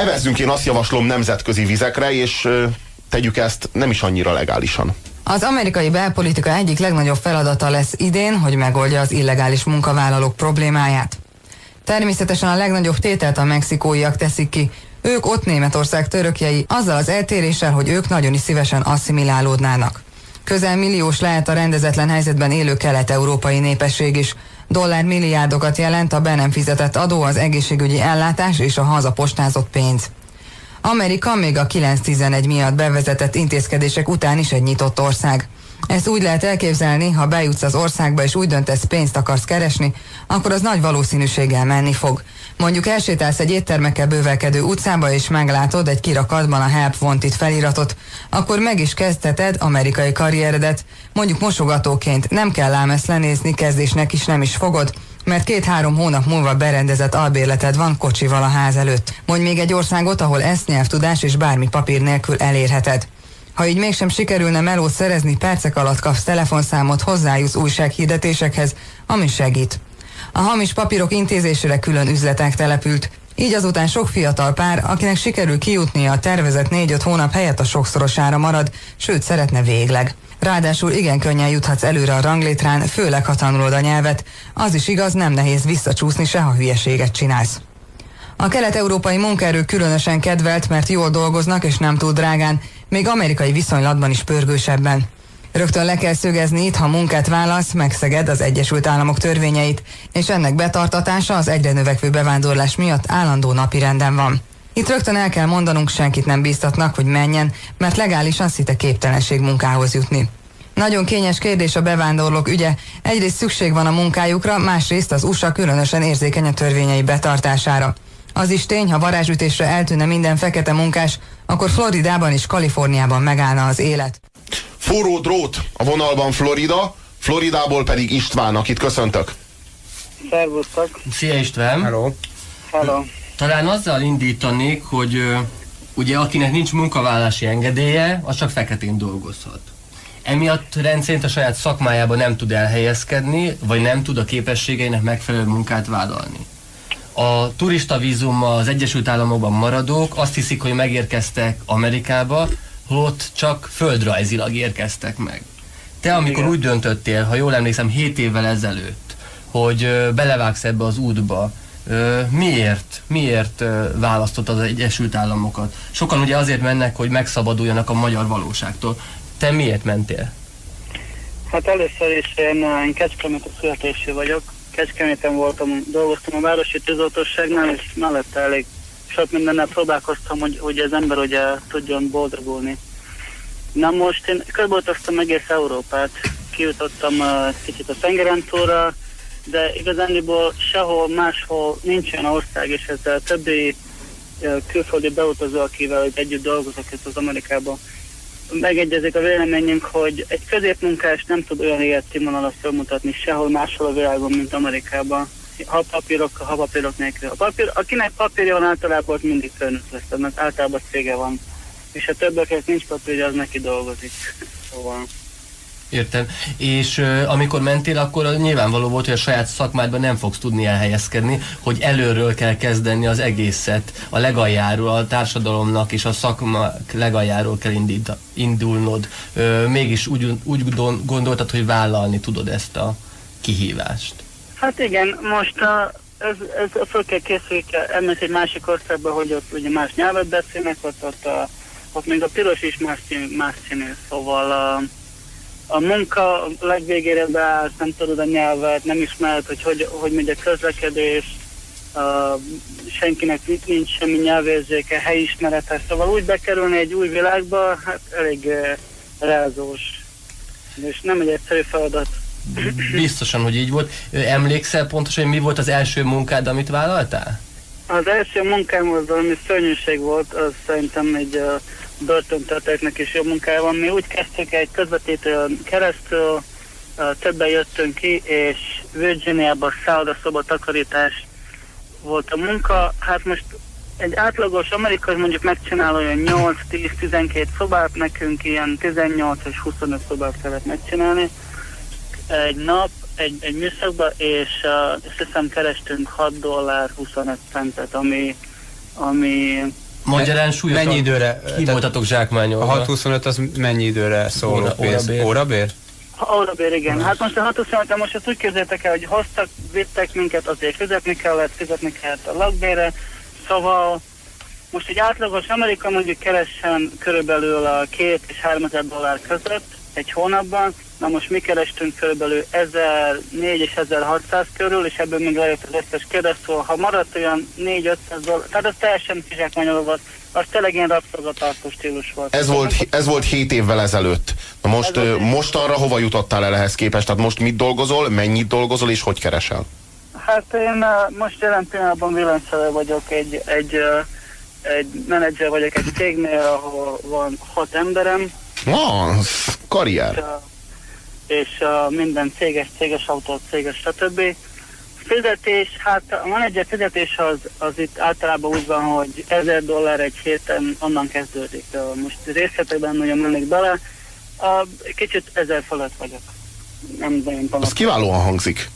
evezzünk, én azt javaslom nemzetközi vizekre, és tegyük ezt nem is annyira legálisan. Az amerikai belpolitika egyik legnagyobb feladata lesz idén, hogy megoldja az illegális munkavállalók problémáját. Természetesen a legnagyobb tételt a mexikóiak teszik ki. Ők ott Németország törökjei, azzal az eltéréssel, hogy ők nagyon is szívesen asszimilálódnának. Közel milliós lehet a rendezetlen helyzetben élő kelet-európai népesség is. Dollár milliárdokat jelent a be nem fizetett adó, az egészségügyi ellátás és a hazapostázott pénz. Amerika még a 911 miatt bevezetett intézkedések után is egy nyitott ország. Ezt úgy lehet elképzelni, ha bejutsz az országba és úgy döntesz pénzt akarsz keresni, akkor az nagy valószínűséggel menni fog. Mondjuk elsétálsz egy éttermekkel bővelkedő utcába és meglátod egy kirakatban a Help Wanted feliratot, akkor meg is kezdheted amerikai karrieredet. Mondjuk mosogatóként nem kell ám ezt lenézni, kezdésnek is nem is fogod, mert két-három hónap múlva berendezett albérleted van kocsival a ház előtt. Mondj még egy országot, ahol ezt nyelvtudás és bármi papír nélkül elérheted. Ha így mégsem sikerülne melót szerezni, percek alatt kapsz telefonszámot, hozzájussz újsághirdetésekhez, ami segít. A hamis papírok intézésére külön üzletek települt, így azután sok fiatal pár, akinek sikerül kijutnia a tervezett 4-5 hónap helyett a sokszorosára marad, sőt szeretne végleg. Ráadásul igen könnyen juthatsz előre a ranglétrán, főleg ha tanulod a nyelvet. Az is igaz, nem nehéz visszacsúszni se, ha hülyeséget csinálsz. A kelet-európai munkaerő különösen kedvelt, mert jól dolgoznak és nem túl drágán, még amerikai viszonylatban is pörgősebben. Rögtön le kell szögezni itt, ha munkát válasz, megszeged az Egyesült Államok törvényeit, és ennek betartatása az egyre növekvő bevándorlás miatt állandó napi renden van. Itt rögtön el kell mondanunk, senkit nem bíztatnak, hogy menjen, mert legálisan szinte képtelenség munkához jutni. Nagyon kényes kérdés a bevándorlók ügye. Egyrészt szükség van a munkájukra, másrészt az USA különösen érzékeny a törvényei betartására. Az is tény, ha varázsütésre eltűnne minden fekete munkás, akkor Floridában és Kaliforniában megállna az élet. Forró drót a vonalban Florida, Floridából pedig István, akit köszöntök. Szervusztok. Szia István. Hello. Hello. Talán azzal indítanék, hogy ugye akinek nincs munkavállási engedélye, az csak feketén dolgozhat. Emiatt rendszerint a saját szakmájában nem tud elhelyezkedni, vagy nem tud a képességeinek megfelelő munkát vállalni. A turista vízummal az Egyesült Államokban maradók azt hiszik, hogy megérkeztek Amerikába, ott csak földrajzilag érkeztek meg. Te, amikor Igen. úgy döntöttél, ha jól emlékszem, 7 évvel ezelőtt, hogy belevágsz ebbe az útba, miért, miért választottad az Egyesült Államokat? Sokan ugye azért mennek, hogy megszabaduljanak a magyar valóságtól. Te miért mentél? Hát először is én, én Kecskemét születésű vagyok. Kecskeméten voltam, dolgoztam a Városi Tűzoltóságnál, és mellette elég sok mindennel próbálkoztam, hogy, hogy az ember ugye tudjon boldogulni. Na most én körbeutaztam egész Európát, kijutottam uh, kicsit a tengeren túlra, de igazániból sehol máshol nincs olyan ország, és ezzel a többi uh, külföldi beutazó, akivel együtt dolgozok itt az Amerikában, megegyezik a véleményünk, hogy egy középmunkás nem tud olyan életszínvonalat felmutatni sehol máshol a világon, mint Amerikában ha papírok, ha papírok nélkül. A papír, akinek papírja van általában ott mindig főnök lesz, mert általában cége van. És a többeknek nincs papírja, az neki dolgozik. Szóval... Értem. És uh, amikor mentél, akkor nyilvánvaló volt, hogy a saját szakmádban nem fogsz tudni elhelyezkedni, hogy előről kell kezdeni az egészet, a legaljáról, a társadalomnak és a szakma legaljáról kell indít, indulnod. Uh, mégis úgy, úgy gondoltad, hogy vállalni tudod ezt a kihívást. Hát igen, most a, ez, ez föl kell készülni, ennek egy másik országban, hogy ott ugye más nyelvet beszélnek, ott, ott, a, ott még a piros is más színű, más színű. Szóval a, a munka legvégére beáll, nem tudod a nyelvet, nem ismered, hogy hogy, hogy megy a közlekedés, uh, senkinek nincs semmi nyelvérzéke, helyismerete, szóval úgy bekerülni egy új világba, hát elég uh, rázós, és nem egy egyszerű feladat. Biztosan, hogy így volt. Emlékszel pontosan, hogy mi volt az első munkád, amit vállaltál? Az első munkám az valami szörnyűség volt, az szerintem egy uh, börtöntetőknek is jó munkája van. Mi úgy kezdtük egy közvetítőn keresztül, uh, többen jöttünk ki, és Virginiában szálloda takarítás volt a munka. Hát most egy átlagos amerikai mondjuk megcsinál olyan 8-10-12 szobát, nekünk ilyen 18 és 25 szobát kellett megcsinálni egy nap egy, egy műszakba, és uh, azt hiszem kerestünk 6 dollár 25 centet, ami, ami Magyarán súlyosan Mennyi időre? ki voltatok A zsákmányolva? 625 az mennyi időre szóló Óra- pénz? órabér. Órabér? Órabér, igen. Hát most a 625 most ezt úgy képzeljétek el, hogy hoztak, vittek minket, azért fizetni kellett, fizetni kellett a lakbére, szóval most egy átlagos Amerika mondjuk keressen körülbelül a 2 és 3 ezer dollár között egy hónapban, na most mi kerestünk körülbelül 1004 és 1600 körül, és ebből még lejött az összes keres, szóval ha maradt olyan 4-500 dollár, tehát az teljesen kizsákmányolva volt, az tényleg ilyen rabszolgatartó stílus volt. Ez volt, ez volt 7 évvel ezelőtt. Na most, Ez most arra hova jutottál el ehhez képest? Tehát most mit dolgozol, mennyit dolgozol és hogy keresel? Hát én most jelen pillanatban villanyszerelő vagyok, egy, egy, egy menedzser vagyok egy cégnél, ahol van hat emberem, Ah, karrier. uh, és uh, minden céges, céges autó, céges, stb. Fizetés, hát a menedzser fizetés az, az itt általában úgy van, hogy 1000 dollár egy héten onnan kezdődik. Uh, most részletekben nagyon mennék bele, uh, kicsit ezer fölött vagyok. Nem Az panaszkodom. kiválóan hangzik.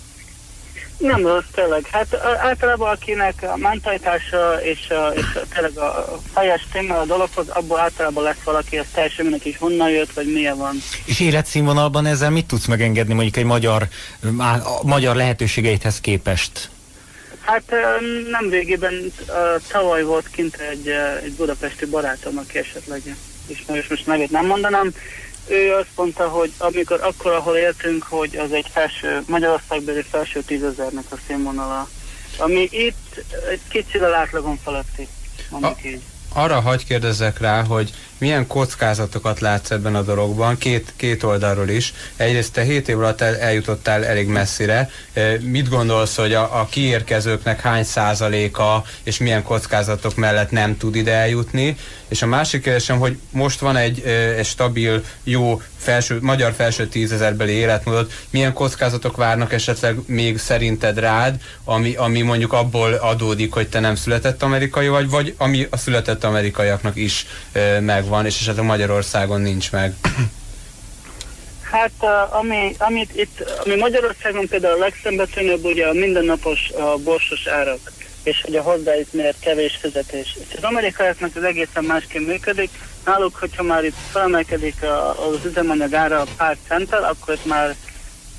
Nem rossz, tényleg. Hát általában akinek a mentalitása és, a, és a, tényleg a fejes téma a dologhoz, abból általában lesz valaki, az teljesen mindegy, is honnan jött, vagy milyen van. És életszínvonalban ezzel mit tudsz megengedni mondjuk egy magyar, a magyar lehetőségeidhez képest? Hát nem végében tavaly volt kint egy, egy budapesti barátom, aki esetleg ismerős, most nevét nem mondanám. Ő azt mondta, hogy amikor akkor, ahol éltünk, hogy az egy felső, Magyarországbeli felső tízezernek a színvonala. Ami itt egy kicsivel átlagon feletti, mondjuk így. Arra hagy kérdezzek rá, hogy milyen kockázatokat látsz ebben a dologban, két, két oldalról is. Egyrészt te 7 év alatt el, eljutottál elég messzire. E, Mit gondolsz, hogy a, a kiérkezőknek hány százaléka és milyen kockázatok mellett nem tud ide eljutni? És a másik kérdésem, hogy most van egy, egy stabil, jó felső, magyar felső tízezerbeli életmódot, milyen kockázatok várnak esetleg még szerinted rád, ami, ami mondjuk abból adódik, hogy te nem született amerikai vagy, vagy ami a született amerikaiaknak is megvan, és esetleg Magyarországon nincs meg. Hát ami, amit itt, ami Magyarországon például a legszembetűnőbb ugye a mindennapos a borsos árak, és hogy a hozzájutmért kevés fizetés. És az amerikaiaknak az egészen másként működik. Náluk, hogyha már itt felemelkedik a, az üzemanyag ára pár centtel, akkor itt már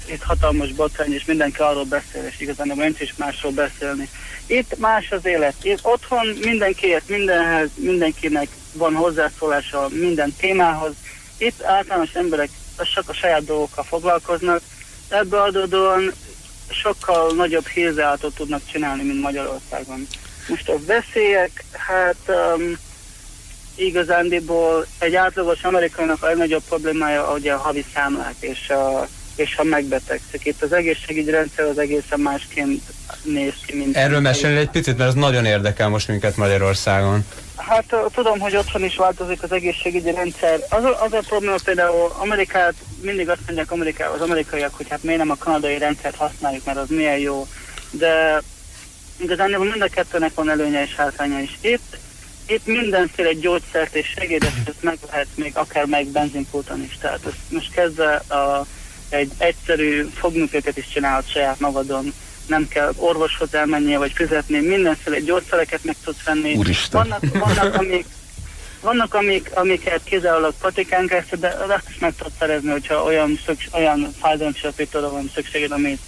itt hatalmas botrány, és mindenki arról beszél, és igazán nincs is másról beszélni. Itt más az élet. Itt otthon mindenkiért, mindenhez, mindenkinek van hozzászólása minden témához. Itt általános emberek csak a saját dolgokkal foglalkoznak, ebből adódóan sokkal nagyobb hírzeátot tudnak csinálni, mint Magyarországon. Most a veszélyek, hát um, igazándiból egy átlagos amerikainak a legnagyobb problémája ugye a havi számlák, és, a, és ha megbetegszik. Itt az egészségügyi rendszer az egészen másként néz ki, mint... Erről mesélni egy picit, mert ez nagyon érdekel most minket Magyarországon. Hát tudom, hogy otthon is változik az egészségügyi rendszer. Az a, az a probléma például Amerikát, mindig azt mondják Ameriká, az amerikaiak, hogy hát miért nem a kanadai rendszert használjuk, mert az milyen jó. De igazán mind a kettőnek van előnye és hátránya is. Itt, itt mindenféle gyógyszert és segédet meg lehet még akár meg benzinpulton is. Tehát ezt most kezdve a, egy egyszerű fogműköket is csinálhat saját magadon. Nem kell orvoshoz elmennie vagy fizetni, mindenféle gyógyszereket meg tudsz venni. Úristen. Vannak, vannak amik, vannak amik, amiket kizárólag patikán keresztül, de azt is meg tudod szerezni, hogyha olyan, szüks, olyan fájdalomcsillapítóra van szükséged, amit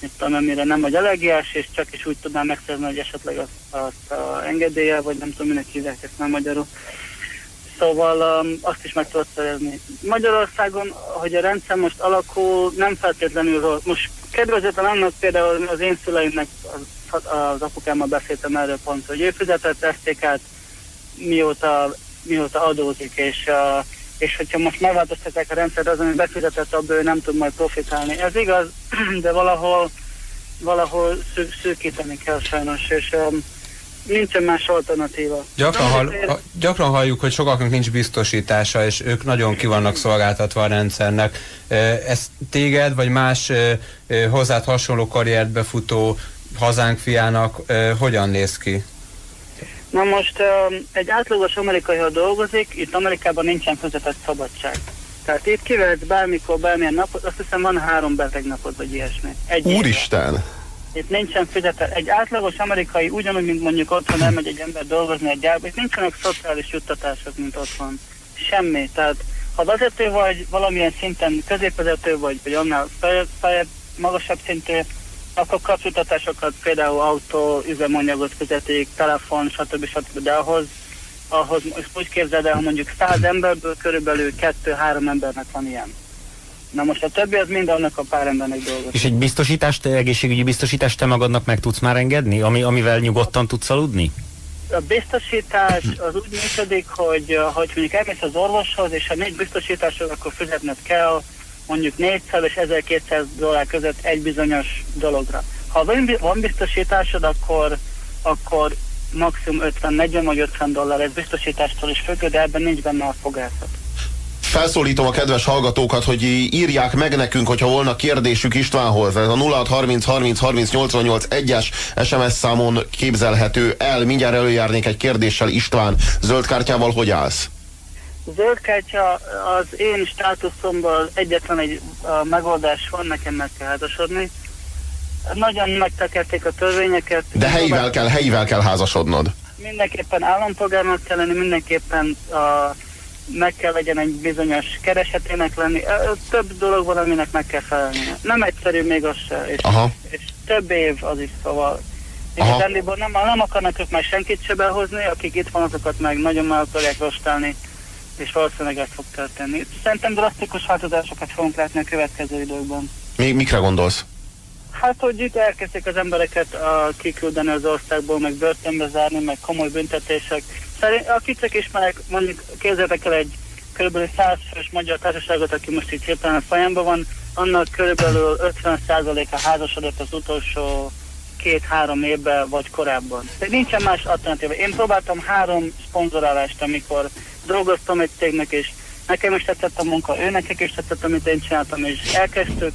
mit tudom, amire nem vagy allergiás, és csak is úgy tudnám megszerzni, hogy esetleg azt, azt a engedélye, vagy nem tudom, minek hívják ezt nem magyarul. Szóval um, azt is meg tudod szerezni. Magyarországon, hogy a rendszer most alakul, nem feltétlenül rossz. Most kedvezőtlen annak például az én szüleimnek, az, az apukámmal beszéltem erről pont, hogy ő fizetett STK-t mióta, mióta adózik, és, uh, és hogyha most megváltoztatják a rendszert, az, ami befizetett, abból ő nem tud majd profitálni. Ez igaz, de valahol, valahol szűk, szűkíteni kell sajnos, és um, nincsen más alternatíva. Gyakran, hall, gyakran halljuk, hogy sokaknak nincs biztosítása, és ők nagyon ki vannak szolgáltatva a rendszernek. Ez téged, vagy más hozzád hasonló karriert befutó hazánk fiának hogyan néz ki? Na most um, egy átlagos amerikai, ha dolgozik, itt Amerikában nincsen fizetett szabadság. Tehát itt kivehetsz bármikor, bármilyen napot, azt hiszem van három beteg napod, vagy ilyesmi. Egy. Úristen! Itt nincsen fizetett. Egy átlagos amerikai ugyanúgy, mint mondjuk otthon elmegy egy ember dolgozni egy gyárba, itt nincsenek szociális juttatások, mint otthon. Semmi. Tehát ha vezető vagy, valamilyen szinten középvezető vagy, vagy annál feljebb, magasabb szintű, akkor kapsz juttatásokat, például autó, üzemanyagot fizetik, telefon, stb. stb. De ahhoz, ahhoz most úgy képzeld el, mondjuk száz emberből körülbelül kettő-három embernek van ilyen. Na most a többi az mind annak a pár embernek dolgozik. És egy biztosítást, egészségügyi biztosítást te magadnak meg tudsz már engedni, ami, amivel nyugodtan tudsz aludni? A biztosítás az úgy működik, hogy uh, hogy mondjuk elmész az orvoshoz, és ha nincs biztosításod, akkor fizetned kell mondjuk 400 és 1200 dollár között egy bizonyos dologra. Ha van bi- van biztosításod, akkor, akkor maximum 50-40 vagy 50 dollár, ez biztosítástól is függ, de ebben nincs benne a fogászat. Felszólítom a kedves hallgatókat, hogy írják meg nekünk, hogyha volna kérdésük Istvánhoz. Ez a 0630 30 30 88 1-es SMS számon képzelhető el. Mindjárt előjárnék egy kérdéssel István. Zöld kártyával hogy állsz? Zöld kártya az én státuszomban egyetlen egy a megoldás van, nekem meg kell házasodni. Nagyon megtekerték a törvényeket. De helyivel kell, helyivel kell házasodnod. Mindenképpen állampolgárnak kell lenni, mindenképpen a, meg kell legyen egy bizonyos keresetének lenni. Több dolog van, aminek meg kell felelni. Nem egyszerű még az se, és, Aha. és több év az is, szóval. Igazából nem, nem akarnak ők már senkit se behozni, akik itt van, azokat meg nagyon meg akarják rostálni, és valószínűleg ez fog történni. Szerintem drasztikus változásokat fogunk látni a következő időkben. Mi, mikre gondolsz? Hát, hogy itt elkezdték az embereket a, kiküldeni az országból, meg börtönbe zárni, meg komoly büntetések. Szerint, akik csak ismerek, mondjuk képzeljétek el egy kb. 100 fős magyar társaságot, aki most itt hirtelen a fejemben van, annak körülbelül 50%-a házasodott az utolsó két-három évben vagy korábban. De nincsen más alternatíva. Én próbáltam három szponzorálást, amikor dolgoztam egy cégnek, és nekem is tetszett a munka, ő nekik is tetszett, amit én csináltam, és elkezdtük,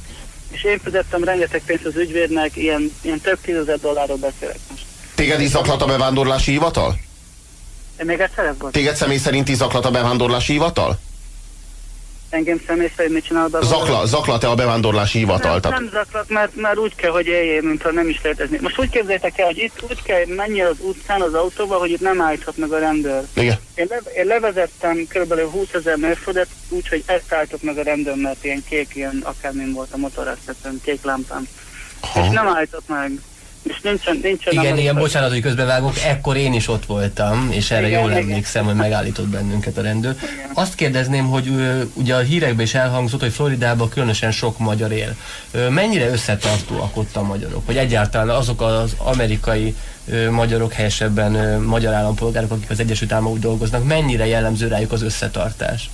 és én fizettem rengeteg pénzt az ügyvédnek, ilyen, ilyen több tízezer dollárról beszélek most. Téged is zaklat a bevándorlási hivatal? Még egyszer? Téged személy szerint zaklat a bevándorlási hivatal? Engem személy szerint mit csinál be? Zakla, zaklat-e a bevándorlási hivatal? Nem, nem zaklat, mert, mert úgy kell, hogy éljél, mintha nem is létezni. Most úgy képzeljétek el, hogy itt úgy kell menni az utcán az autóba, hogy itt nem állíthat meg a rendőr. igen. Én, le, én levezettem kb. 20 ezer mérföldet, úgyhogy ezt állított meg a rendőr, mert ilyen kék, ilyen akármin volt a motoráztatón, kék lámpám. Aha. És nem állított meg. És nincsen, nincsen Igen, amerikai- igen, bocsánat, hogy közbevágok, ekkor én is ott voltam, és erre Igen, jól igen. emlékszem, hogy megállított bennünket a rendőr. Azt kérdezném, hogy ugye a hírekben is elhangzott, hogy Floridában különösen sok magyar él. Mennyire összetartóak ott a magyarok? Vagy egyáltalán azok az amerikai magyarok, helyesebben magyar állampolgárok, akik az Egyesült Államok dolgoznak, mennyire jellemző rájuk az összetartás?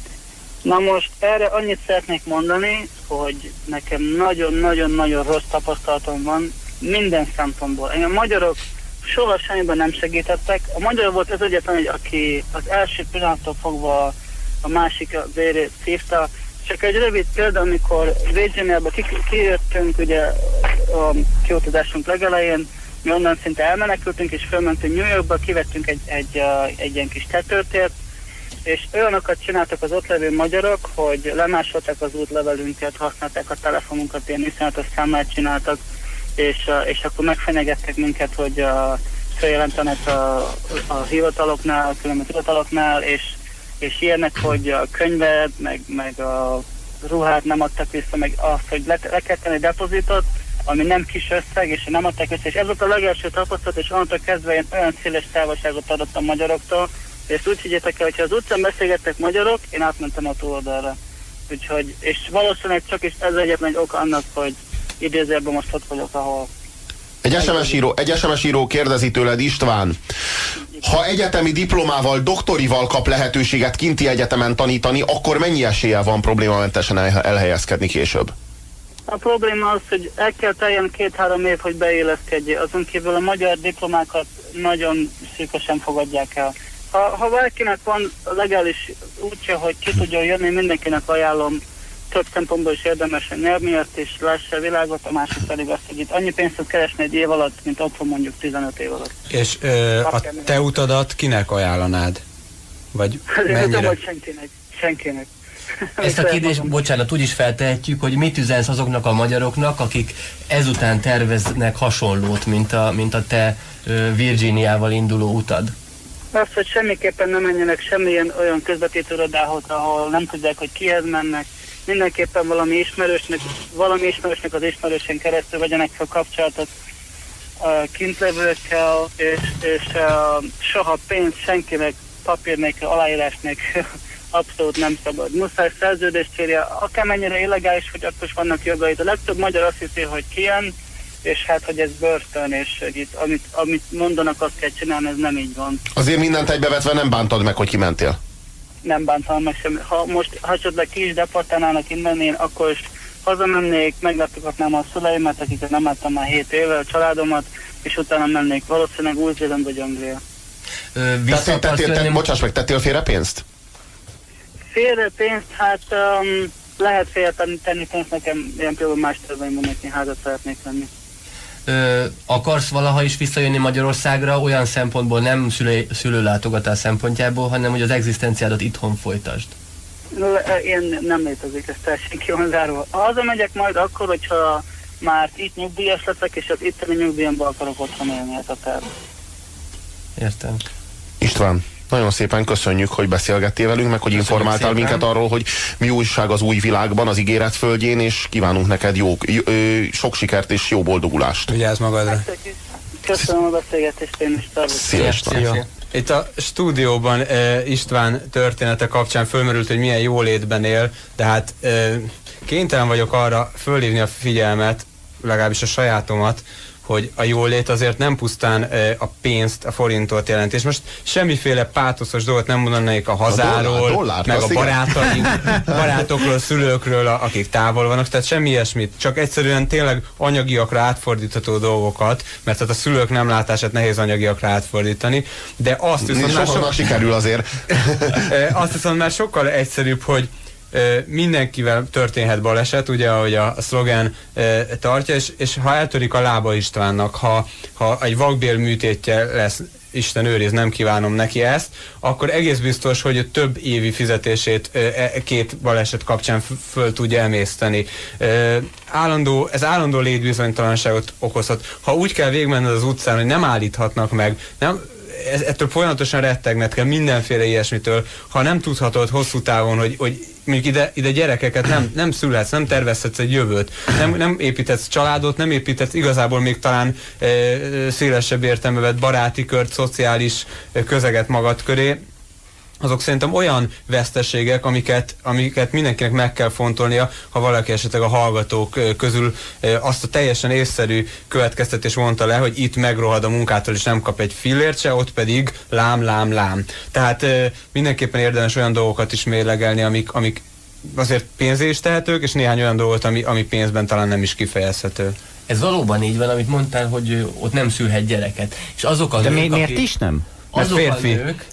Na most erre annyit szeretnék mondani, hogy nekem nagyon-nagyon-nagyon rossz tapasztalatom van minden szempontból. Engem a magyarok soha semmiben nem segítettek. A magyar volt az egyetlen, egy, aki az első pillanattól fogva a másik vérét szívta. Csak egy rövid példa, amikor Virginiába ki- kijöttünk, ugye a kiutazásunk legelején, mi onnan szinte elmenekültünk, és fölmentünk New Yorkba, kivettünk egy, egy, uh, egy ilyen kis tetőtért, és olyanokat csináltak az ott levő magyarok, hogy lemásolták az útlevelünket, használták a telefonunkat, ilyen iszonyatos számlát csináltak, és, és akkor megfenyegettek minket, hogy uh, feljelentenek a, a hivataloknál, a különböző hivataloknál, és, és ilyenek, hogy a könyvet, meg, meg a ruhát nem adtak vissza, meg azt, hogy le, le kell tenni depozitot, ami nem kis összeg, és nem adták vissza. És ez volt a legelső tapasztalat, és onnantól kezdve én olyan széles távolságot adott a magyaroktól, és ezt úgy higgyétek el, hogyha az utcán beszélgettek magyarok, én átmentem a túloldalra. Úgyhogy, és valószínűleg csak is ez egyetlen egy ok annak, hogy idézőjelben most ott vagyok, ahol Egy SMS, író, egy SMS író kérdezi tőled István, ha egyetemi diplomával, doktorival kap lehetőséget kinti egyetemen tanítani, akkor mennyi esélye van problémamentesen el- elhelyezkedni később? A probléma az, hogy el kell teljen két-három év, hogy beéleszkedjél. Azon kívül a magyar diplomákat nagyon szűkösen fogadják el. Ha, ha valakinek van legális útja, hogy ki tudjon jönni, mindenkinek ajánlom, több szempontból is érdemes miatt, és lássa a világot, a másik pedig azt, hogy itt annyi pénzt tud keresni egy év alatt, mint otthon mondjuk 15 év alatt. És ö, a te utadat kinek ajánlanád? Vagy Azért nem, mennyire? hogy senkinek. Senkinek. Ezt a kérdést, bocsánat, úgy is feltehetjük, hogy mit üzensz azoknak a magyaroknak, akik ezután terveznek hasonlót, mint a, mint a te Virginiával induló utad. Azt, hogy semmiképpen nem menjenek semmilyen olyan közvetítőrodához, ahol nem tudják, hogy kihez mennek. Mindenképpen valami ismerősnek, valami ismerősnek az ismerősen keresztül vegyenek fel kapcsolatot a kintlevőkkel, és, és uh, soha pénzt senkinek, papír nélkül, abszolút nem szabad. Muszáj szerződést írja, akármennyire illegális, hogy akkor is vannak jogaid. A legtöbb magyar azt hiszi, hogy kijön, és hát, hogy ez börtön, és itt, amit, amit mondanak, azt kell csinálni, ez nem így van. Azért mindent egybevetve nem bántad meg, hogy kimentél. Nem bántam meg semmi. Ha most esetleg ki is deportálnának innen, én akkor is hazamennék, meglátogatnám a szüleimet, akiket nem láttam már 7 éve, a családomat, és utána mennék valószínűleg Új-Zéland vagy Anglia. Vissza Tettél, tettél, bocsáss meg, tettél félre pénzt? Félre pénzt, hát um, lehet félre tenni- tenni pénzt nekem, ilyen például más törvényben neki házat szeretnék venni. Ö, akarsz valaha is visszajönni Magyarországra olyan szempontból, nem szülő, szülőlátogatás szempontjából, hanem hogy az egzisztenciádat itthon folytasd? Le- Ilyen nem létezik, ez teljesen ki van zárva. Ha hazamegyek majd akkor, hogyha már itt nyugdíjas leszek, és az itteni nyugdíjamban akarok otthon élni, ez a terv. Értem. István, nagyon szépen köszönjük, hogy beszélgettél velünk, meg hogy Köszönjük informáltál szépen. minket arról, hogy mi újság az új világban, az ígéret földjén, és kívánunk neked jó, jó, ö, sok sikert és jó boldogulást. Vigyázz magadra. Köszönöm a beszélgetést, én is. Szia. Szia. Itt a stúdióban uh, István története kapcsán fölmerült, hogy milyen jólétben él, de hát uh, kénytelen vagyok arra fölhívni a figyelmet, legalábbis a sajátomat, hogy a jólét azért nem pusztán uh, a pénzt, a forintot jelent. És most semmiféle pátoszos dolgot nem mondanék a hazáról, dollár- dollárt, meg a barátaink, barátokról, szülőkről, a- akik távol vannak, tehát semmi ilyesmit. Csak egyszerűen tényleg anyagiakra átfordítható dolgokat, mert hát a szülők nem látását nehéz anyagiakra átfordítani, de azt viszont már Sokan sok, sikerül azért. Ö, azt viszont már sokkal egyszerűbb, hogy mindenkivel történhet baleset, ugye, ahogy a, szlogen tartja, és, és ha eltörik a lába Istvánnak, ha, ha egy vakbél műtétje lesz, Isten őriz, nem kívánom neki ezt, akkor egész biztos, hogy több évi fizetését e, két baleset kapcsán föl tudja emészteni. Állandó, ez állandó létbizonytalanságot okozhat. Ha úgy kell végigmenned az utcán, hogy nem állíthatnak meg, nem, ettől folyamatosan rettegned kell mindenféle ilyesmitől, ha nem tudhatod hosszú távon, hogy, hogy mondjuk ide, ide gyerekeket nem, nem szülhetsz, nem tervezhetsz egy jövőt, nem, nem építhetsz családot, nem építhetsz igazából még talán e, szélesebb értelme vett baráti kört, szociális e, közeget magad köré, azok szerintem olyan veszteségek, amiket, amiket mindenkinek meg kell fontolnia, ha valaki esetleg a hallgatók közül azt a teljesen észszerű következtetés mondta le, hogy itt megrohad a munkától és nem kap egy fillért se, ott pedig lám, lám, lám. Tehát mindenképpen érdemes olyan dolgokat is mérlegelni, amik, amik azért pénzé is tehetők, és néhány olyan dolgot, ami, ami pénzben talán nem is kifejezhető. Ez valóban így van, amit mondtál, hogy ott nem szülhet gyereket. És azok a De nők, mi, miért akik, is nem? Mert Azok férfi. a nők,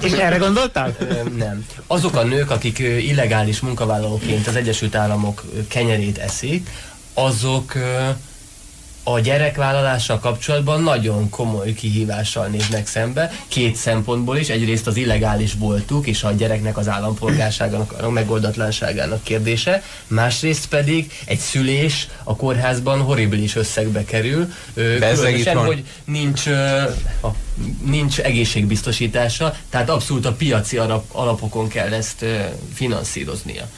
És erre gondoltál? Nem. Azok a nők, akik illegális munkavállalóként az Egyesült Államok kenyerét eszik, azok ö, a gyerekvállalással kapcsolatban nagyon komoly kihívással néznek szembe, két szempontból is. Egyrészt az illegális voltuk és a gyereknek az állampolgárságának a megoldatlanságának kérdése, másrészt pedig egy szülés a kórházban horribilis összegbe kerül. Különösen, hogy nincs, nincs egészségbiztosítása, tehát abszolút a piaci alap, alapokon kell ezt finanszíroznia.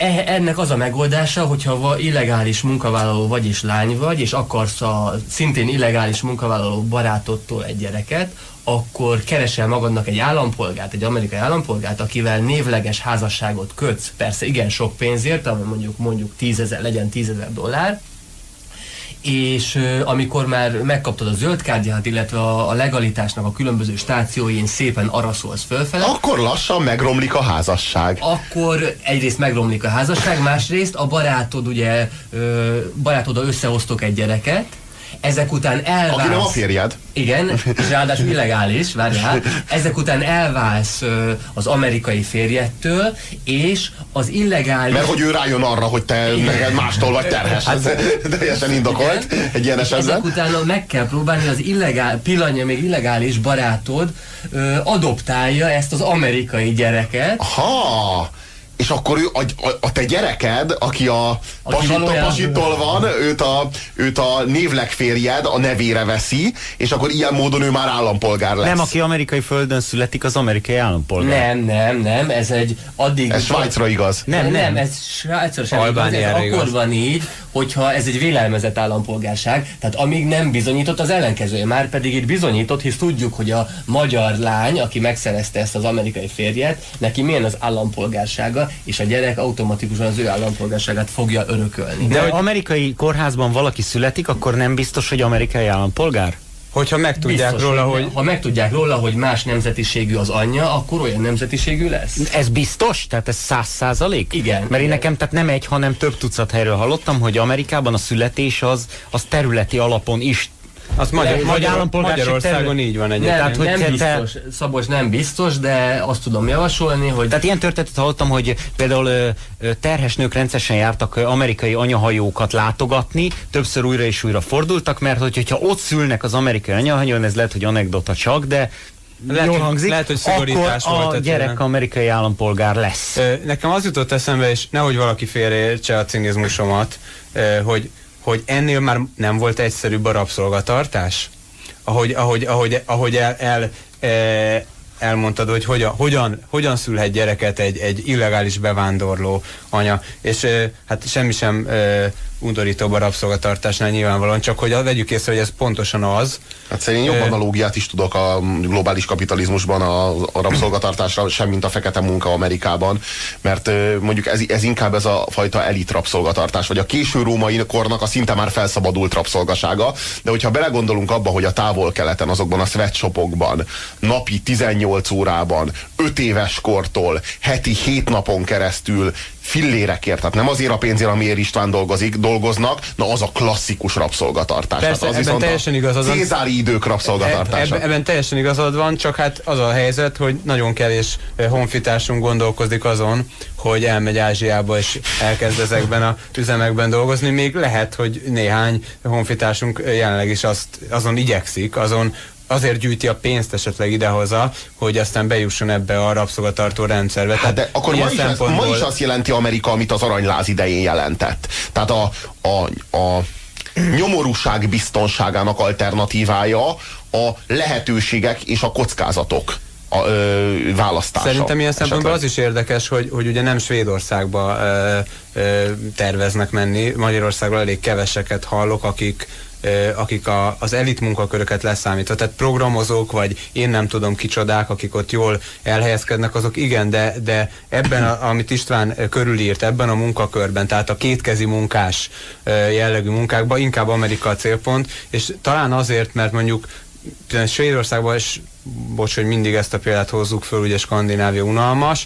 E- ennek az a megoldása, hogyha illegális munkavállaló vagy és lány vagy, és akarsz a szintén illegális munkavállaló barátodtól egy gyereket, akkor keresel magadnak egy állampolgárt, egy amerikai állampolgárt, akivel névleges házasságot kötsz, persze igen sok pénzért, ami mondjuk mondjuk tízezer, legyen tízezer dollár, és amikor már megkaptad a zöld kártyát, illetve a, a legalitásnak a különböző stációin szépen araszolsz fölfele, Akkor lassan megromlik a házasság. akkor egyrészt megromlik a házasság, másrészt a barátod ugye, ö, barátoddal összehoztok egy gyereket, ezek után elválsz. Aki nem a férjed. Igen, és ráadásul illegális, várjál. Ezek után elválsz az amerikai férjettől, és az illegális... Mert hogy ő rájön arra, hogy te neked mástól vagy terhes. Ez teljesen indokolt Igen. egy ilyen esetben. Ezek után meg kell próbálni az illegál, pillanja még illegális barátod ö, adoptálja ezt az amerikai gyereket. Ha! És akkor ő, a, a, a te gyereked, aki a Aki pasitól, valójában- pasitól van, őt a, őt a névleg férjed a nevére veszi, és akkor ilyen módon ő már állampolgár lesz. Nem, aki amerikai földön születik, az amerikai állampolgár. Nem, nem, nem, ez egy addig... Ez Svájcra igaz. Nem, nem, nem. ez Svájcra sem igaz, ez akkor igaz. van így, hogyha ez egy vélelmezett állampolgárság, tehát amíg nem bizonyított az ellenkezője, már pedig itt bizonyított, hisz tudjuk, hogy a magyar lány, aki megszerezte ezt az amerikai férjet, neki milyen az állampolgársága, és a gyerek automatikusan az ő állampolgárságát fogja örökölni. De hogy amerikai kórházban valaki születik, akkor nem biztos, hogy amerikai állampolgár? Hogyha megtudják Biztos, róla, hogy ha megtudják róla, hogy más nemzetiségű az anyja, akkor olyan nemzetiségű lesz. Ez biztos? Tehát ez száz százalék? Igen, Mert én nekem tehát nem egy, hanem több tucat helyről hallottam, hogy Amerikában a születés az, az területi alapon is az Magyar, Vagy Magyar, állampolgárság Magyarországon terület- így van Nem, egyébként. Tehát, hogy nem te- te- biztos, Szabolcs nem biztos, de azt tudom javasolni, hogy Tehát ilyen történetet hallottam, hogy például terhes nők rendszeresen jártak amerikai anyahajókat látogatni, többször újra és újra fordultak, mert hogy, hogyha ott szülnek az amerikai anyahajón, ez lehet, hogy anekdota csak, de Lehet, jól hogy- hangzik, lehet, hogy szigorítás akkor volt a gyerek téren. amerikai állampolgár lesz. Nekem az jutott eszembe, és nehogy valaki félreértse a cinizmusomat, hogy, hogy ennél már nem volt egyszerűbb a rabszolgatartás? Ahogy, ahogy, ahogy, ahogy el, el, e, elmondtad, hogy hogyan, hogyan, hogyan szülhet gyereket egy, egy illegális bevándorló anya, és ö, hát semmi sem ö, undorítóbb a rabszolgatartásnál nyilvánvalóan, csak hogy vegyük észre, hogy ez pontosan az, Hát szerint jobb analógiát is tudok a globális kapitalizmusban a, a rabszolgatartásra, sem mint a fekete munka Amerikában, mert mondjuk ez, ez inkább ez a fajta elit rabszolgatartás, vagy a késő római kornak a szinte már felszabadult rabszolgasága, de hogyha belegondolunk abba, hogy a távol-keleten, azokban a sweatshopokban napi 18 órában, 5 éves kortól, heti 7 napon keresztül fillérekért, tehát nem azért a pénzért, amiért István dolgozik, dolgoznak, na az a klasszikus rabszolgatartás. Persze, tehát az ebben teljesen igazad van. Cézári idők rabszolgatartása. Eb, ebben teljesen igazad van, csak hát az a helyzet, hogy nagyon kevés eh, honfitársunk gondolkozik azon, hogy elmegy Ázsiába és elkezd ezekben a üzemekben dolgozni. Még lehet, hogy néhány honfitársunk jelenleg is azt, azon igyekszik, azon azért gyűjti a pénzt esetleg idehoza, hogy aztán bejusson ebbe a rabszolgatartó rendszerbe. Hát de akkor ma is, ez, ma szempontból- is azt jelenti Amerika, amit az aranyláz idején jelentett. Tehát a, a, a nyomorúság biztonságának alternatívája a lehetőségek és a kockázatok a, ö, választása. Szerintem ilyen szempontból esetleg. az is érdekes, hogy, hogy ugye nem Svédországba ö, ö, terveznek menni. Magyarországról elég keveseket hallok, akik akik a, az elit munkaköröket leszámítva, tehát programozók, vagy én nem tudom kicsodák, akik ott jól elhelyezkednek, azok igen, de, de ebben, a, amit István körülírt, ebben a munkakörben, tehát a kétkezi munkás jellegű munkákban inkább Amerika a célpont, és talán azért, mert mondjuk Svédországban is bocs, hogy mindig ezt a példát hozzuk föl, ugye Skandinávia unalmas.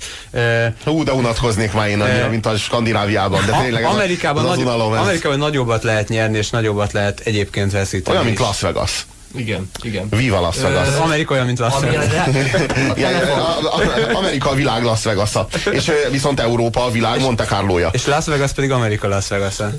Hú, de unatkoznék már én annyira, mint a Skandináviában, de tényleg Amerikában, az nagy, unalom, ez Amerikában nagyobbat lehet nyerni, és nagyobbat lehet egyébként veszíteni. olyan, mint. Las Vegas. igen, igen. Viva Las Vegas. Az Amerika olyan, mint Las Vegas. Ja, Amerika a világ Las vegas -a. és viszont Európa a világ Monte Carloja. És Las Vegas pedig Amerika Las vegas -a.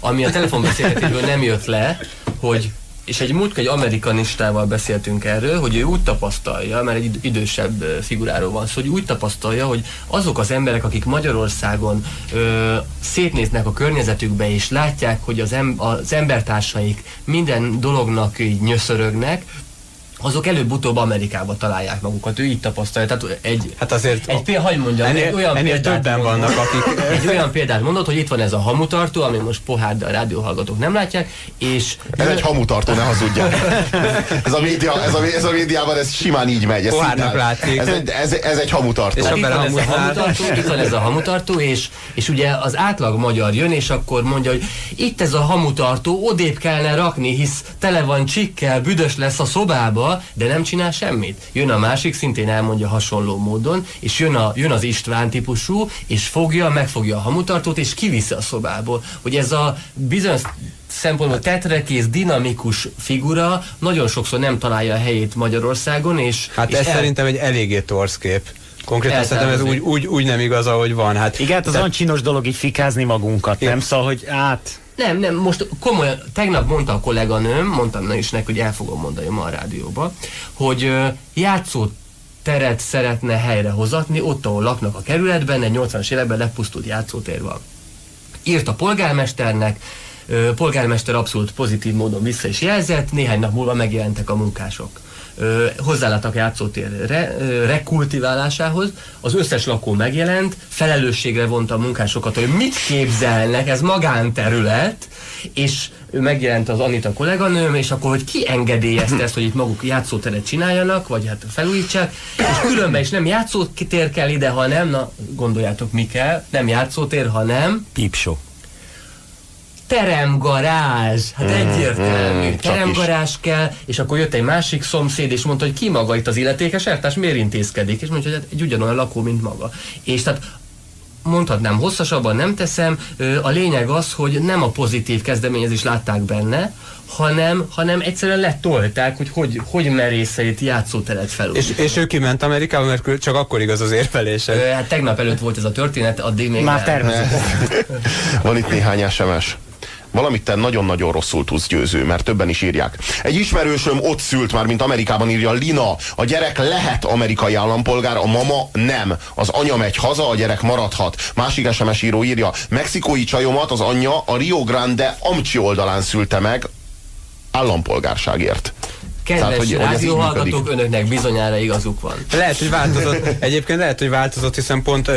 ami a telefonbeszélgetésből nem jött le, hogy és egy múltkor egy amerikanistával beszéltünk erről, hogy ő úgy tapasztalja, mert egy id- idősebb figuráról van szó, hogy úgy tapasztalja, hogy azok az emberek, akik Magyarországon ö, szétnéznek a környezetükbe, és látják, hogy az, em- az embertársaik minden dolognak így nyöszörögnek, azok előbb-utóbb Amerikába találják magukat. Ő így tapasztalja. Tehát egy, Hát azért egy példa, hogy mondjam, ennél, egy olyan ennél példát többen vannak, akik egy olyan példát mondott, hogy itt van ez a hamutartó, ami most pohár, de a rádióhallgatók nem látják, és Ez egy hamutartó, ne hazudjál. Ez a, média, ez, a, ez a médiában ez simán így megy. Ez, Pohárnak látszik. ez, egy- ez, ez egy hamutartó. És itt van, ez a hamutartó, itt van ez a hamutartó, és, és ugye az átlag magyar jön, és akkor mondja, hogy itt ez a hamutartó, odébb kellene rakni, hisz tele van csikkel, büdös lesz a szobába, de nem csinál semmit. Jön a másik, szintén elmondja hasonló módon, és jön, a, jön az István típusú, és fogja, megfogja a hamutartót, és kiviszi a szobából. Hogy ez a bizonyos szempontból tetrekész, dinamikus figura nagyon sokszor nem találja a helyét Magyarországon, és... Hát és ez szerintem egy eléggé torsz kép. Konkrétan szerintem ez úgy, úgy, úgy nem igaz, ahogy van. Hát, Igen, hát az olyan csinos dolog így fikázni magunkat, nem? Szóval, hogy hát... Nem, nem, most komolyan, tegnap mondta a kolléganőm, mondtam is neki, hogy el fogom mondani ma a rádióba, hogy játszó teret szeretne helyrehozatni, ott, ahol laknak a kerületben, egy 80-as években lepusztult játszótér van. Írt a polgármesternek, polgármester abszolút pozitív módon vissza is jelzett, néhány nap múlva megjelentek a munkások. Ö, hozzáláttak a játszótér re, ö, rekultiválásához, az összes lakó megjelent, felelősségre vonta a munkásokat, hogy mit képzelnek, ez magánterület, és megjelent az Anita kolléganőm, és akkor, hogy ki engedélyezte ezt, hogy itt maguk játszóteret csináljanak, vagy hát felújítsák, és különben is nem játszótér kell ide, hanem, na gondoljátok mi kell, nem játszótér, hanem Pípsó. Teremgarázs, hát egyértelmű, mm, teremgarázs kell, és akkor jött egy másik szomszéd, és mondta, hogy ki maga itt az illetékes eltárs, miért intézkedik, és mondja, hogy hát egy ugyanolyan lakó, mint maga. És tehát mondhatnám, hosszasabban nem teszem, a lényeg az, hogy nem a pozitív kezdeményezést látták benne, hanem, hanem egyszerűen letolták, hogy hogy, hogy merészeit játszóteret felújítani. és, és ő kiment Amerikába, mert csak akkor igaz az érvelése. Hát tegnap előtt volt ez a történet, addig még Már nem. tervezett. Van itt néhány SMS. Valamit te nagyon-nagyon rosszul tudsz győző, mert többen is írják. Egy ismerősöm ott szült már, mint Amerikában írja Lina. A gyerek lehet amerikai állampolgár, a mama nem. Az anya megy haza, a gyerek maradhat. Másik SMS író írja, mexikói csajomat az anyja a Rio Grande Amcsi oldalán szülte meg állampolgárságért. Kedves Tehát, hogy- hogy ez így rádióhallgatók, önöknek bizonyára igazuk van. Lehet, hogy változott. Egyébként lehet, hogy változott, hiszen pont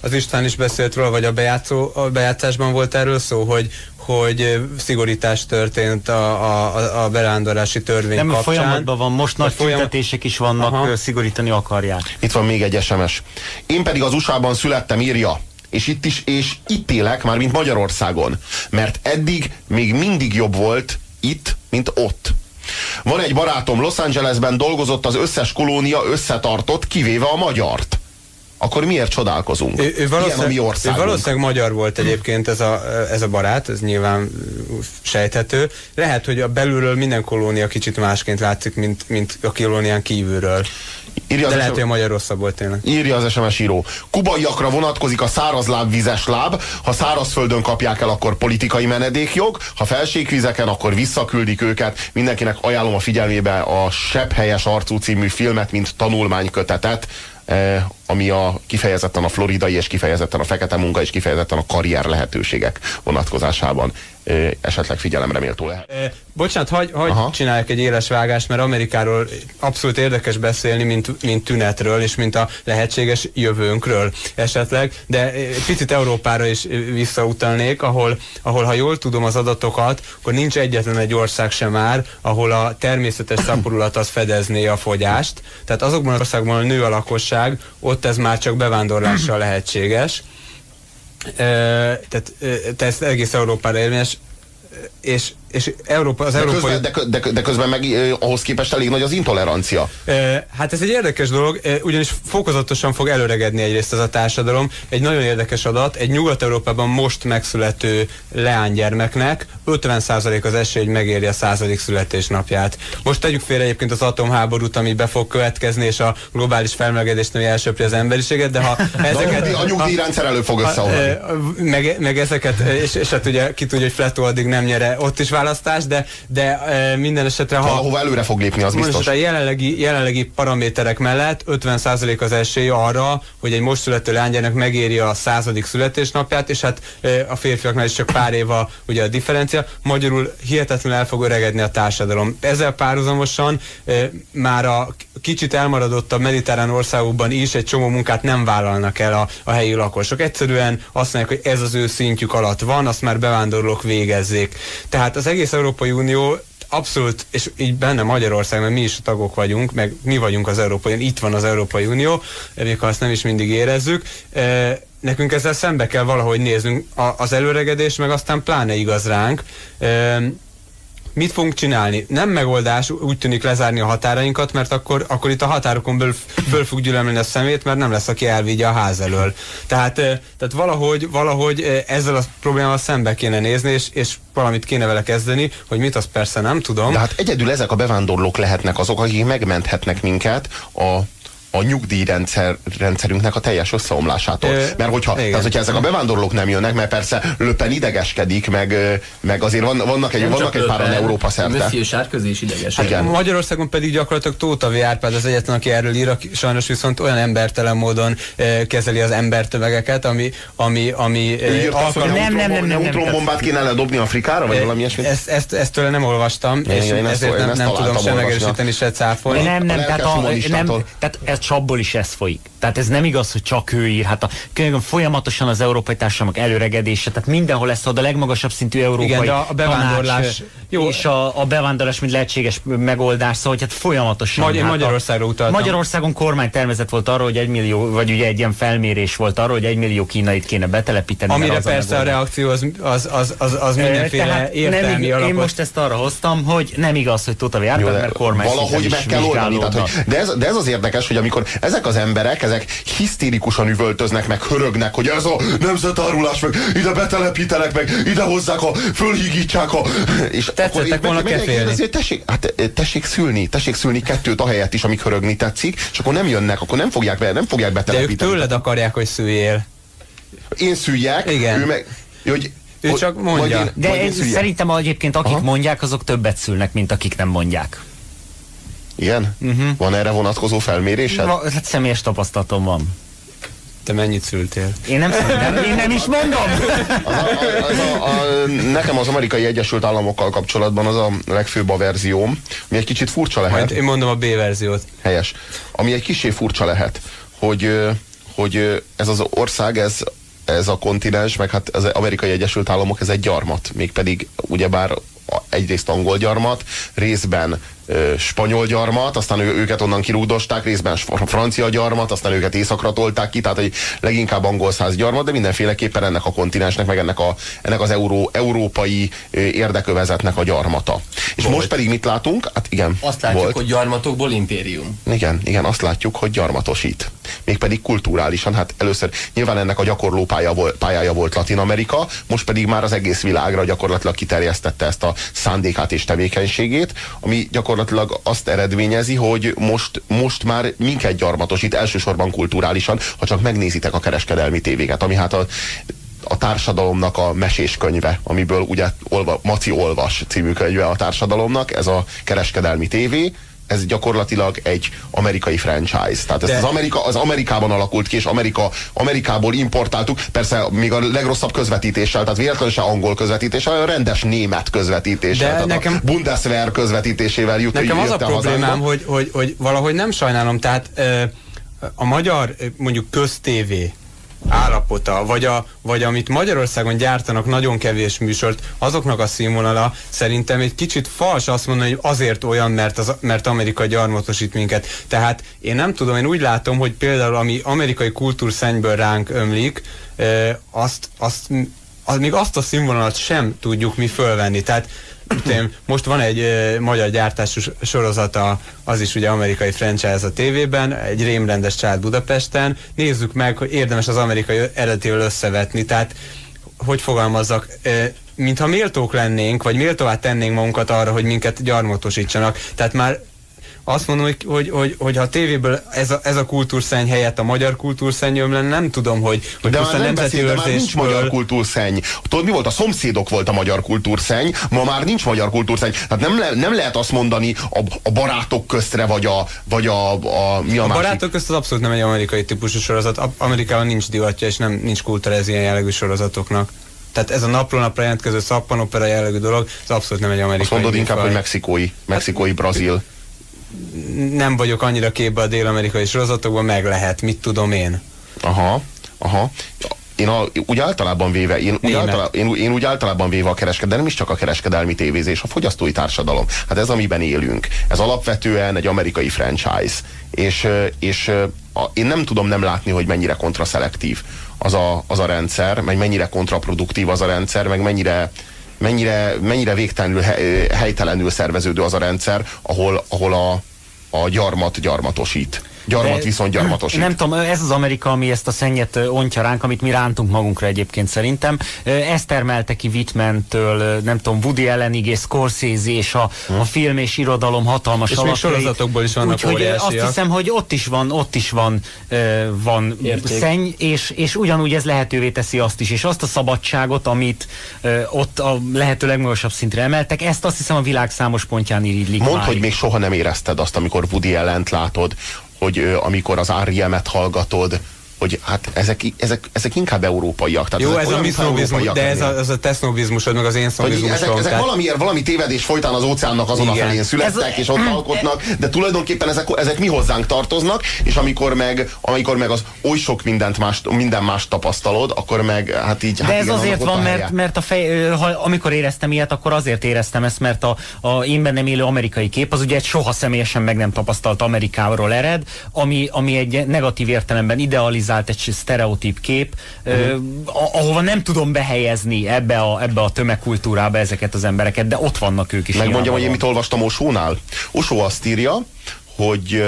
az István is beszélt róla, vagy a, bejátszó, a bejátszásban volt erről szó, hogy hogy szigorítás történt a, a, a berándorlási törvény Nem, kapcsán. folyamatban van, most nagy folyam- tüntetések is vannak, Aha. szigorítani akarják. Itt van még egy SMS. Én pedig az USA-ban születtem, írja. És itt is, és itt élek, már mint Magyarországon. Mert eddig még mindig jobb volt itt, mint ott. Van egy barátom, Los Angelesben dolgozott, az összes kolónia összetartott, kivéve a magyart. Akkor miért csodálkozunk? Ő, ő, Ilyen a mi valószínűleg, ő valószínűleg magyar volt egyébként ez a, ez a barát, ez nyilván sejthető. Lehet, hogy a belülről minden kolónia kicsit másként látszik, mint, mint a kolónián kívülről. Írja De lehet, hogy a magyar rosszabb volt tényleg. Írja az SMS író. Kubaiakra vonatkozik a száraz láb, vizes láb. Ha szárazföldön kapják el, akkor politikai menedékjog. Ha felségvizeken, akkor visszaküldik őket. Mindenkinek ajánlom a figyelmébe a Sebb helyes arcú című filmet, mint tanulmánykötetet, eh, ami a kifejezetten a floridai és kifejezetten a fekete munka és kifejezetten a karrier lehetőségek vonatkozásában eh, esetleg figyelemre méltó lehet. E, bocsánat, hagy, hagy Aha. csináljak egy éles vágást, mert Amerikáról abszolút érdekes beszélni, mint, mint tünetről, és mint a lehetséges jövőnkről esetleg, de egy picit Európára is visszautalnék, ahol, ahol ha jól tudom az adatokat, akkor nincs egyetlen egy ország sem már, ahol a természetes szaporulat az fedezné a fogyást. Tehát azokban az országban, ahol nő a lakosság, ott ez már csak bevándorlással lehetséges. Tehát, tehát ez egész Európára érvényes, és, és Európa, az De európai... közben, de, de, de közben meg eh, ahhoz képest elég nagy az intolerancia. Ö, Hát ez egy érdekes dolog, ö, ugyanis fokozatosan fog előregedni egyrészt ez a társadalom. Egy nagyon érdekes adat, egy Nyugat-Európában most megszülető leánygyermeknek 50% az esély, hogy megéri a századik születésnapját. Most tegyük félre egyébként az atomháborút, ami be fog következni, és a globális felmelegedés, ami elsöpri az emberiséget, de ha ezeket... a nyugdíjrendszer elő fog összeomlani. meg, meg ezeket, és, és hát ugye ki tudja, hogy Fletó addig nem nyere ott is választás, de, de ö, minden esetre, ha, Valahova előre fog lépni, az biztos. a jelenlegi, jelenlegi paraméterek mellett 50% az esély arra, hogy egy most születő lánygyermek megéri a századik születésnapját, és hát ö, a férfiaknál is csak pár év a, ugye a differencia. Magyarul hihetetlenül el fog öregedni a társadalom. Ezzel párhuzamosan ö, már a kicsit elmaradottabb mediterrán országokban is egy csomó munkát nem vállalnak el a, a helyi lakosok. Egyszerűen azt mondják, hogy ez az ő szintjük alatt van, azt már bevándorlók végezzék. Tehát az egész Európai Unió abszolút, és így benne Magyarország, mert mi is tagok vagyunk, meg mi vagyunk az Európai Unió, itt van az Európai Unió, még ha azt nem is mindig érezzük, e, nekünk ezzel szembe kell valahogy néznünk az előregedés, meg aztán pláne igaz ránk. E, mit fogunk csinálni? Nem megoldás úgy tűnik lezárni a határainkat, mert akkor, akkor itt a határokon belül föl fog gyűlölni a szemét, mert nem lesz, aki elvigye a ház elől. Tehát, eh, tehát valahogy, valahogy ezzel a problémával szembe kéne nézni, és, és valamit kéne vele kezdeni, hogy mit, azt persze nem tudom. De hát egyedül ezek a bevándorlók lehetnek azok, akik megmenthetnek minket a a nyugdíjrendszer rendszerünknek a teljes összeomlásától. Ö, mert hogyha, igen. tehát, hogyha ezek a bevándorlók nem jönnek, mert persze Löpen idegeskedik, meg, meg azért van, vannak egy, Nem vannak egy páran Európa szerte. Monsieur Sárközi is ideges. Hát igen. Magyarországon pedig gyakorlatilag Tóta V. Árpád az egyetlen, aki erről ír, aki sajnos viszont olyan embertelen módon eh, kezeli az embertömegeket, ami, ami, ami eh, alkalom- Nem, nem, nem, nem, nem, neutronbombát kéne ledobni Afrikára, vagy valami ilyesmit? ezt, ezt, ezt tőle nem olvastam, és ezért én nem, nem tudom sem megerősíteni, se cáfolni. Nem, nem, tehát, a, nem, tehát ez csapból is ez folyik. Tehát ez nem igaz, hogy csak ő ír. Hát a, könyvben folyamatosan az európai társadalmak előregedése, tehát mindenhol lesz ott a legmagasabb szintű európai Igen, de a bevándorlás- jó. és a, a bevándorlás, mint lehetséges megoldás, szóval hogy hát folyamatosan. Magy- hát Magyarországra a, utaltam. Magyarországon kormánytervezet volt arról, hogy egy millió, vagy ugye egy ilyen felmérés volt arról, hogy egy millió kínait kéne betelepíteni. Amire az persze a megoldás. reakció az, az, az, az, az mindenféle tehát nem értelmi ig- alapot. Én most ezt arra hoztam, hogy nem igaz, hogy Tóta de mert kormány valahogy meg kell oldani. Tehát, hogy, de, ez, de ez az érdekes, hogy amikor ezek az emberek, ezek hisztérikusan üvöltöznek, meg hörögnek, hogy ez a nemzetárulás, meg ide betelepítenek, meg ide hozzák a, fölhígítsák a... És Tetszettek volna kefélni. tessék, hát, tessék szülni, tessék szülni kettőt ahelyett is, amik hörögni tetszik, és akkor nem jönnek, akkor nem fogják, be, nem fogják De ők betelepíteni. tőled akarják, hogy szüljél. Én szüljek, Igen. ő meg... Hogy, Ő csak mondja. Én, De én szüljek. szerintem egyébként akik Aha. mondják, azok többet szülnek, mint akik nem mondják. Igen? Mhm. Van erre vonatkozó felmérésed? Va- Hát személyes tapasztalatom van. Te mennyit szültél? Én nem, nem, én nem is mondom. Az a, az a, a, nekem az amerikai Egyesült Államokkal kapcsolatban az a legfőbb a verzióm, ami egy kicsit furcsa lehet. Majd én mondom a B verziót. Helyes. Ami egy kicsit furcsa lehet, hogy, hogy ez az ország, ez, ez a kontinens, meg hát az amerikai Egyesült Államok, ez egy gyarmat. Mégpedig ugyebár egyrészt angol gyarmat, részben spanyol gyarmat, aztán ő, őket onnan kirúdosták, részben fr- francia gyarmat, aztán őket északra tolták ki, tehát egy leginkább angol száz gyarmat, de mindenféleképpen ennek a kontinensnek, meg ennek, a, ennek az euró, európai érdekövezetnek a gyarmata. És Volt. most pedig mit látunk? Hát igen, Azt látjuk, volt. hogy gyarmatokból impérium. Igen, igen, azt látjuk, hogy gyarmatosít. Mégpedig kulturálisan, hát először nyilván ennek a gyakorló pálya volt, pályája volt Latin Amerika, most pedig már az egész világra gyakorlatilag kiterjesztette ezt a szándékát és tevékenységét, ami gyakorlatilag azt eredményezi, hogy most, most már minket gyarmatosít, elsősorban kulturálisan, ha csak megnézitek a kereskedelmi tévéket, ami hát a a társadalomnak a mesés könyve, amiből ugye olva, Maci Olvas című könyve a társadalomnak, ez a kereskedelmi tévé, ez gyakorlatilag egy amerikai franchise. Tehát ez De- az, Amerika, az Amerikában alakult ki, és Amerika, Amerikából importáltuk, persze még a legrosszabb közvetítéssel, tehát véletlenül se angol közvetítéssel, hanem rendes német közvetítéssel, De tehát nekem- a Bundeswehr közvetítésével jut Nekem az a problémám, hazánkba. hogy, hogy, hogy valahogy nem sajnálom, tehát a magyar mondjuk köztévé állapota, vagy, a, vagy amit Magyarországon gyártanak nagyon kevés műsort, azoknak a színvonala szerintem egy kicsit fals azt mondani, hogy azért olyan, mert, az, mert Amerika gyarmatosít minket. Tehát én nem tudom, én úgy látom, hogy például ami amerikai kultúrszennyből ránk ömlik, azt, azt az, még azt a színvonalat sem tudjuk mi fölvenni. Tehát én, most van egy ö, magyar gyártású sorozata, az is ugye amerikai franchise a tévében, egy rémrendes család Budapesten. Nézzük meg, hogy érdemes az amerikai eredetével összevetni. Tehát, hogy fogalmazzak, ö, mintha méltók lennénk, vagy méltóvá tennénk magunkat arra, hogy minket gyarmatosítsanak. Tehát már azt mondom, hogy, hogy, hogy, hogy ha a tévéből ez a, ez a kultúrszenny helyett a magyar kultúrszenny jön lenne, nem tudom, hogy, hogy De már nem beszél, de már nincs magyar kultúrszenny. Tudod, mi volt? A szomszédok volt a magyar kultúrszenny, ma már nincs magyar kultúrszenny. Tehát nem, le, nem lehet azt mondani a, a barátok köztre, vagy a, vagy a, a mi a, A másik. barátok közt az abszolút nem egy amerikai típusú sorozat. Amerikában nincs divatja, és nem nincs kultúra ez ilyen jellegű sorozatoknak. Tehát ez a napról napra jelentkező szappanopera jellegű dolog, ez abszolút nem egy amerikai Azt mondod inkább, műfaj. hogy mexikói, mexikói, brazil. Nem vagyok annyira képbe a dél-amerikai sorozatokban, meg lehet, mit tudom én. Aha, aha. Én a, úgy általában véve, én úgy, általában, én, én úgy általában véve a kereskedelem, nem is csak a kereskedelmi tévézés, a fogyasztói társadalom. Hát ez, amiben élünk. Ez alapvetően egy amerikai franchise. És, és a, én nem tudom nem látni, hogy mennyire kontraszelektív az a, az a rendszer, meg mennyire kontraproduktív az a rendszer, meg mennyire, mennyire, mennyire végtelenül he, helytelenül szerveződő az a rendszer, ahol, ahol a, a gyarmat gyarmatosít. Gyarmat De- viszont gyarmatosít. Nem tudom, ez az Amerika, ami ezt a szennyet ontja ránk, amit mi rántunk magunkra egyébként szerintem. Ö, Ez termelte ki Whitman-től, nem tudom, Woody Allenig és Scorsese és a, a film és irodalom hatalmas És még alapjai. sorozatokból is vannak Úgyhogy ö, azt óriásiak. hiszem, hogy ott is van, ott is van, van Érték. szenny, és, és ugyanúgy ez lehetővé teszi azt is, és azt a szabadságot, amit ott a lehető legmagasabb szintre emeltek, ezt azt hiszem a világ számos pontján irigylik Mondd, máig. hogy még soha nem érezted azt, amikor Woody ellent látod, hogy amikor az R.E.M-et hallgatod, hogy hát ezek, ezek, ezek inkább európaiak. Tehát Jó, ezek ez a olyan, mi mintha sznobizmus, európaiak de ez a, ez a te sznobizmusod, meg az én sznobizmusom. ezek, ezek tehát- valamiért valami tévedés folytán az óceánnak azon Igen. a felén születtek, Ez- és ott alkotnak, de tulajdonképpen ezek, ezek mi hozzánk tartoznak, és amikor meg, amikor meg az oly sok mindent más, minden más tapasztalod, akkor meg hát így... De hát ez igen, azért van, a mert, mert a fej, ha, amikor éreztem ilyet, akkor azért éreztem ezt, mert a, a én bennem élő amerikai kép az ugye egy soha személyesen meg nem tapasztalt Amerikáról ered, ami, ami egy negatív értelemben idealizált, egy sztereotíp kép, a, ahova nem tudom behelyezni ebbe a, ebbe a tömegkultúrába ezeket az embereket, de ott vannak ők is. Megmondjam, hogy én mit olvastam Osónál. Osó azt írja, hogy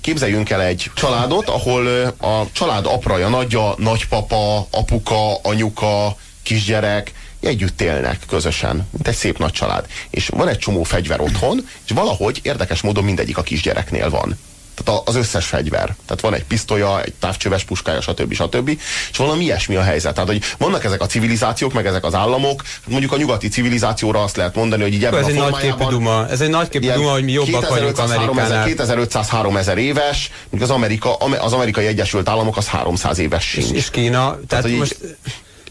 képzeljünk el egy családot, ahol a család apraja, nagyja, nagypapa, apuka, anyuka, kisgyerek, együtt élnek közösen, mint egy szép nagy család. És van egy csomó fegyver otthon, és valahogy érdekes módon mindegyik a kisgyereknél van. Tehát a- az összes fegyver. Tehát van egy pisztolya, egy távcsöves puskája, stb. stb. És valami ilyesmi a helyzet. Tehát, hogy vannak ezek a civilizációk, meg ezek az államok, hát mondjuk a nyugati civilizációra azt lehet mondani, hogy így ebben Ez a egy formájában duma. Ez egy ilyen duma, hogy mi jobbak vagyunk 2500-3000 Amerikánál. éves, míg az, Amerika, az amerikai Egyesült Államok az 300 éves És, sincs. és Kína, tehát hogy így- most...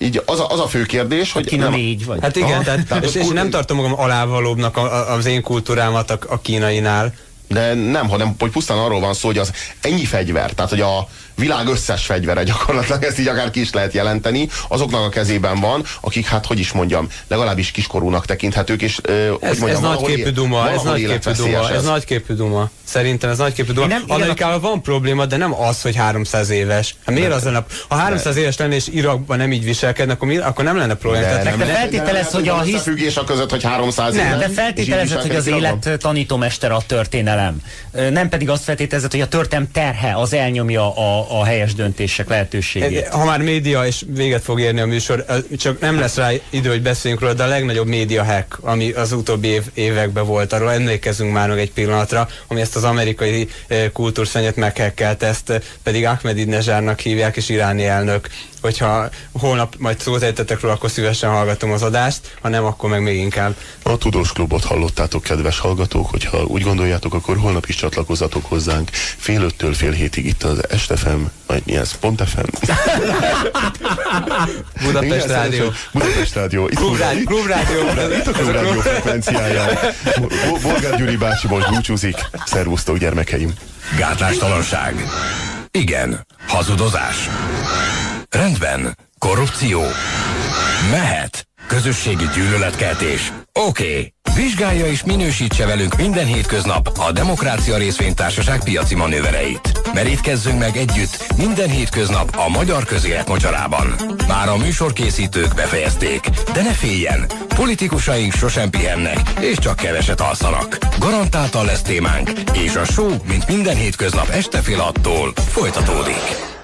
Így az a, az a fő kérdés, hogy Kína nem- négy vagy. Hát igen, Aha, tehát, tehát és, és nem tartom magam alávalóbbnak a, a, az én kultúrámat a, a kínainál. De nem, hanem hogy pusztán arról van szó, hogy az ennyi fegyver, tehát hogy a világ összes fegyvere gyakorlatilag, ezt így akár ki is lehet jelenteni, azoknak a kezében van, akik hát, hogy is mondjam, legalábbis kiskorúnak tekinthetők, és ö, hogy Ez, mondjam, ez nagyképű duma, ez valahol nagyképű duma, ez nagyképű duma. Szerintem ez nagyképű duma. Én nem- Amerikában van probléma, de nem az, hogy 300 éves. Hát miért az lenne? Ha 300 éves lenne és Irakban nem így viselkedne, akkor, mi, akkor nem lenne probléma. De Tehát nem, de feltételez, hogy a hisz- összefüggés a között, hogy 300 Nem, éves, de feltételezed, hogy az élet tanítomester a történelem. Nem pedig azt feltételezed, hogy a történelem terhe az elnyomja a, a helyes döntések lehetőségét. Ha már média, és véget fog érni a műsor, csak nem lesz rá idő, hogy beszéljünk róla, de a legnagyobb média hack, ami az utóbbi év, években volt, arról emlékezünk már meg egy pillanatra, ami ezt az amerikai eh, kultúrszennyet meghekkelte, ezt eh, pedig Ahmedinejadnak hívják, és iráni elnök. Hogyha holnap majd szót ejtetek róla, akkor szívesen hallgatom az adást, ha nem, akkor meg még inkább. A Tudós Klubot hallottátok, kedves hallgatók, hogyha úgy gondoljátok, akkor holnap is csatlakozzatok hozzánk fél öttől fél hétig itt az Estefem, vagy mi ez, Pont FM? Budapest Igen, Rádió. Budapest Rádió. Itt Klub Rádió. Klub Rádió. Itt a Klub Rádió frekvenciáján. Bo- Bolgár Gyuri bácsi most búcsúzik. Szervusztok, gyermekeim! Gátlástalanság. Igen. Hazudozás. Rendben. Korrupció. Mehet. Közösségi gyűlöletkeltés. Oké. Okay. Vizsgálja és minősítse velünk minden hétköznap a Demokrácia Részvénytársaság piaci manővereit. Merítkezzünk meg együtt minden hétköznap a magyar közélet mocsarában. Már a műsorkészítők befejezték, de ne féljen, politikusaink sosem pihennek, és csak keveset alszanak. Garantáltan lesz témánk, és a show, mint minden hétköznap este fél attól folytatódik.